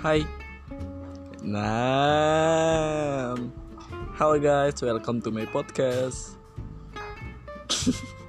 Hai. Nah, halo guys, welcome to my podcast.